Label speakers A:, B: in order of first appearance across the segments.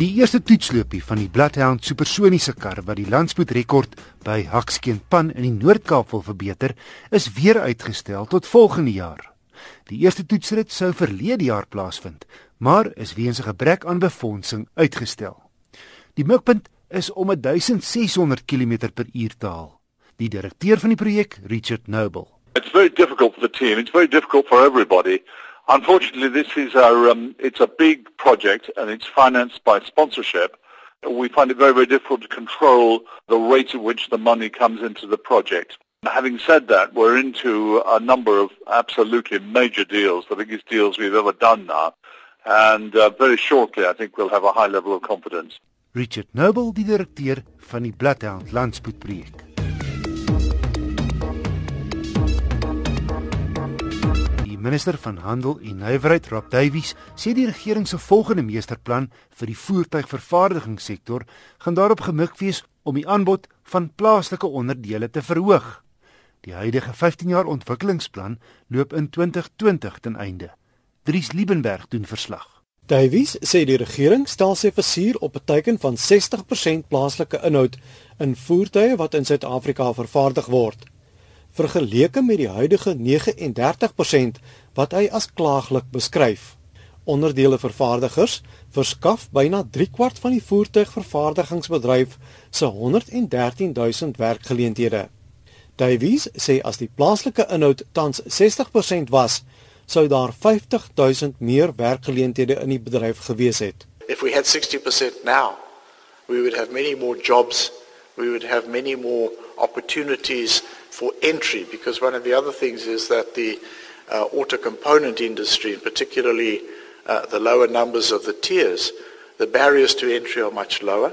A: Die eerste toetsloopie van die Bloodhound supersoniese kar wat die landspoedrekord by Hakskeenpan in die Noord-Kaap wil verbeter, is weer uitgestel tot volgende jaar. Die eerste toetsrit sou verlede jaar plaasvind, maar is weens 'n gebrek aan befondsing uitgestel. Die mikpunt is om 1600 km/h te haal. Die direkteur van die projek, Richard Noble.
B: It's very difficult for the team. It's very difficult for everybody. Unfortunately, this is our, um, it's a big project and it's financed by sponsorship. We find it very, very difficult to control the rate at which the money comes into the project. Having said that, we're into a number of absolutely major deals, the biggest deals we've ever done now. And uh, very shortly, I think we'll have a high level of confidence.
A: Richard Noble, die directeur van die Bloodhound Landspoedproject. Minister van Handel en Nywerheid, Rob Davies, sê die regering se volgende meesterplan vir die voertuigvervaardigingssektor gaan daarop gemik wees om die aanbod van plaaslike onderdele te verhoog. Die huidige 15 jaar ontwikkelingsplan loop in 2020 ten einde. Dries Liebenberg doen verslag.
C: Davies sê die regering stel sy versuur op 'n teiken van 60% plaaslike inhoud in voertuie wat in Suid-Afrika vervaardig word vergeleke met die huidige 39% wat hy as klaaglik beskryf. Onderdele vervaardigers verskaf byna 3/4 van die voertuigvervaardigingsbedryf se 113 000 werkgeleenthede. Davies sê as die plaaslike inhoud tans 60% was, sou daar 50 000 meer werkgeleenthede in die bedryf gewees het.
D: If we had 60% now, we would have many more jobs, we would have many more opportunities for entry because one of the other things is that the uh, auto component industry, and particularly uh, the lower numbers of the tiers, the barriers to entry are much lower,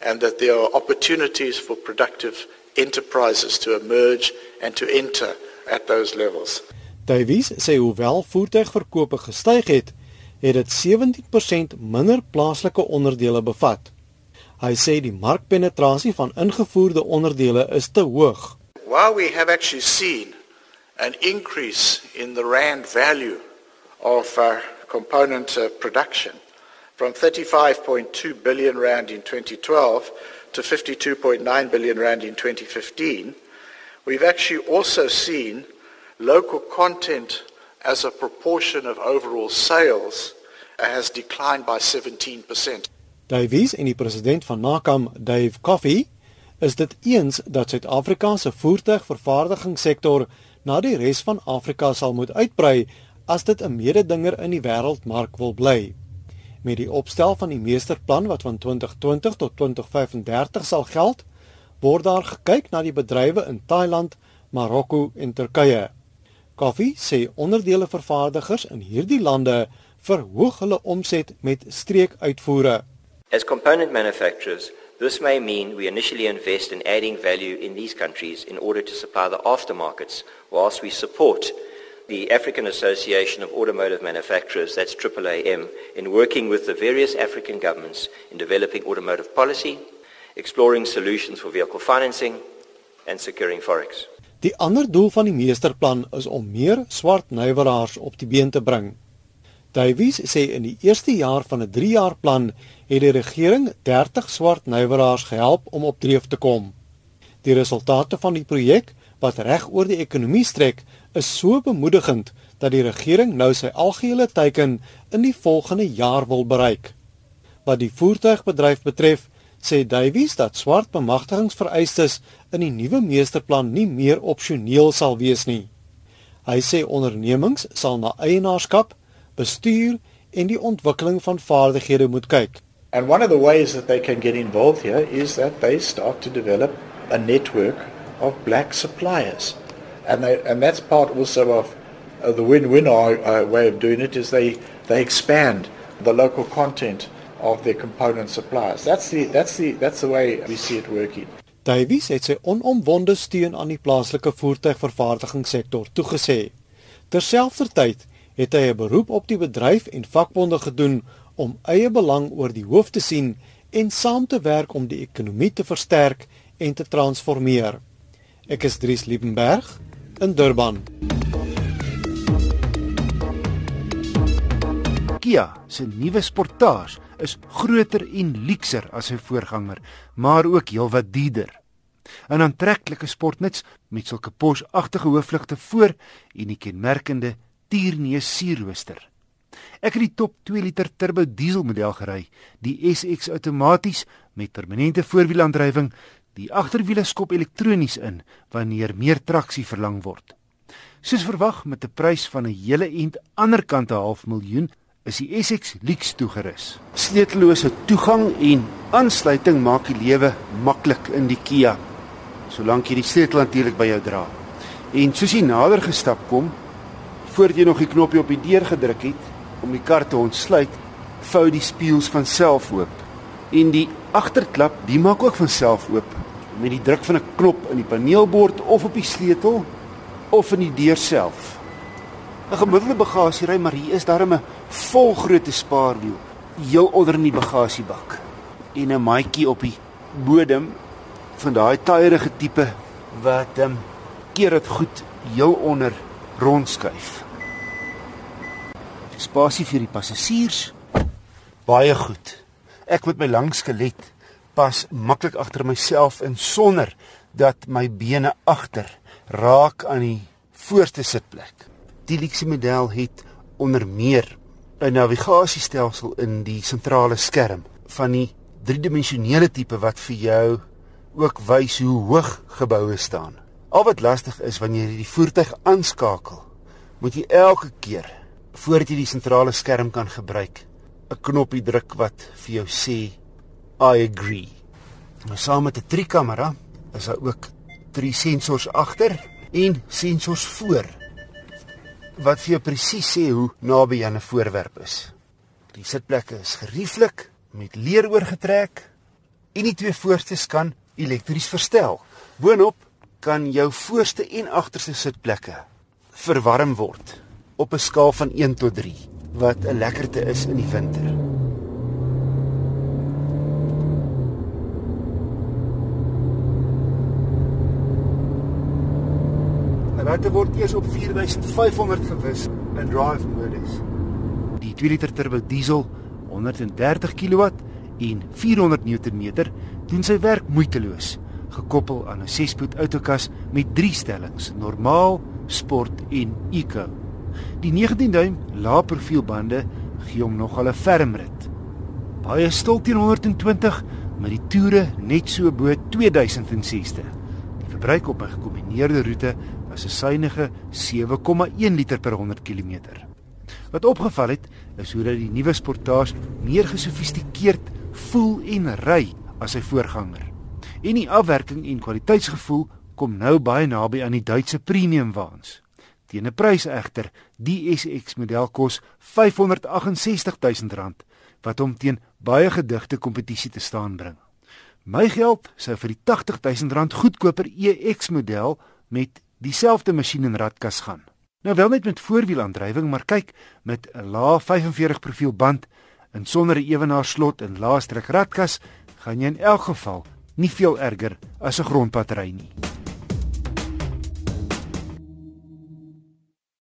D: and that there are opportunities for productive enterprises to emerge and to enter at those levels.
C: Davies sê hoewel voertuigverkope gestyg het, het dit 17% minder plaaslike onderdele bevat. Hy sê die markpenetrasie van ingevoerde onderdele is te hoog.
D: While we have actually seen an increase in the rand value of uh, component uh, production from 35.2 billion rand in 2012 to 52.9 billion rand in 2015, we've actually also seen local content as a proportion of overall sales has declined by 17%.
C: Davies die president van Nakam, Dave Coffee, is dit eens dat Suid-Afrika se voertuigvervaardigingssektor na die res van Afrika sal moet uitbrei as dit 'n mededinger in die wêreldmark wil bly. Met die opstel van die meesterplan wat van 2020 tot 2035 sal geld, word daar gekyk na die bedrywe in Thailand, Marokko en Turkye. Koffie sê onderdele vervaardigers in hierdie lande verhoog hulle omset met streekuitvoere.
E: As component manufacturers, This may mean we initially invest in adding value in these countries in order to supply the aftermarkets, whilst we support the African Association of Automotive Manufacturers, that's AAAM, in working with the various African governments in developing automotive policy, exploring solutions for vehicle financing, and securing forex.
C: Die ander doel van die meesterplan is om meer swart nywerhaars op die been te bring. Davies sê in die eerste jaar van 'n 3-jaar plan het die regering 30 swart nywerhaars gehelp om op dreef te kom. Die resultate van die projek wat reg oor die ekonomie strek, is so bemoedigend dat die regering nou sy algehele teiken in die volgende jaar wil bereik. Wat die voertuigbedryf betref, sê Davies dat swart bemagtigingsvereistes in die nuwe meesterplan nie meer opsioneel sal wees nie. Hy sê ondernemings sal na eienaarskap bestuur en die ontwikkeling van vaardighede moet kyk.
D: And one of the ways that they can get involved here is that they start to develop a network of black suppliers. And they and that's part also of uh, the win-win uh, way of doing it is they they expand the local content of their component suppliers. That's the that's the that's the way we see it working.
C: Davies het sy onomwonde steun aan die plaaslike voertuigvervaardigingssektor toegesê. Terselfdertyd het hy 'n beroep op die bedryf en vakbonde gedoen om eie belang oor die hoof te sien en saam te werk om die ekonomie te versterk en te transformeer. Ek is Dries Liebenberg in Durban.
A: Kia se nuwe Sportage is groter en luukser as sy voorganger, maar ook heelwat duurder. 'n Aantreklike sportnuts met sulke posagtige hoofligte voor en die kenmerkende tierneus sierrooster. Ek het die top 2 liter turbo diesel model gery, die SX outomaties met permanente voorwielaandrywing. Die agterwiele skop elektronies in wanneer meer traksie verlang word. Soos verwag met 'n prys van 'n hele ent ander kant 'n half miljoen is die SX Lux toegerus.
F: Sleutellose toegang en aansluiting maak die lewe maklik in die Kia. Solank jy die sleutel natuurlik by jou dra. En soos jy nader gestap kom, voordat jy nog die knoppie op die deur gedruk het om die kar te ontsluit, vou die spieëls van self oop. En die agterklap, die maak ook van self oop met die druk van 'n knop in die paneelbord of op die sleutel of in die deur self. 'n Gemiddelde bagasiery, maar hier is daar 'n volgrootte spaarwiel heel onder in die bagasiebak en 'n maatjie op die bodem van daai taaierige tipe wat ehm um, keer dit goed heel onder rondskuif. Spasie vir die passasiers. Baie goed. Ek met my lang skelet pas maklik agter myself in sonder dat my bene agter raak aan die voorste sitplek. Die luxe model het onder meer 'n navigasiestelsel in die sentrale skerm van die driedimensionele tipe wat vir jou ook wys hoe hoog geboue staan. Al wat lastig is wanneer jy die voertuig aanskakel, moet jy elke keer voordat jy die sentrale skerm kan gebruik, 'n knoppie druk wat vir jou sê I agree. Nou saam met 'n trikamera is daar ook drie sensors agter en sensors voor wat vir jou presies sê hoe naby jy aan 'n voorwerp is. Die sitplekke is gerieflik met leer oorgetrek en die twee voorstes kan elektries verstel. Boonop kan jou voorste en agterste sitplekke verwarm word op 'n skaal van 1 tot 3 wat 'n lekkerte is in die winter. Rate word eers op 4500 gewis in drive modus.
A: Die 2 liter turbo diesel 130 kW en 400 Nm doen sy werk moeiteloos, gekoppel aan 'n 6-spoed outokas met 3 stellings: normaal, sport en eco. Die 19 duim lae profielbande gee hom nog al 'n ferm rit. Baie stil teen 120 met die toere net so bo 2060. Die verbruik op 'n gekombineerde roete was 'n suiwige 7,1 liter per 100 km. Wat opgeval het, is hoe dat die nuwe Sportage meer gesofistikeerd voel en ry as sy voorganger. En die afwerking en kwaliteitsgevoel kom nou baie naby aan die Duitse premium waans. Teen 'n prys egter, die SX model kos R568 000 wat hom teen baie gedigte kompetisie te staan bring. My geld sou vir die R80 000 goedkoper EX model met dieselfde masjien en radkas gaan. Nou wel net met voorwielaandrywing, maar kyk met 'n lae 45 profiel band en sonder 'n ewenaar slot en laaste radkas gaan jy in elk geval nie veel erger as 'n grondpad ry nie.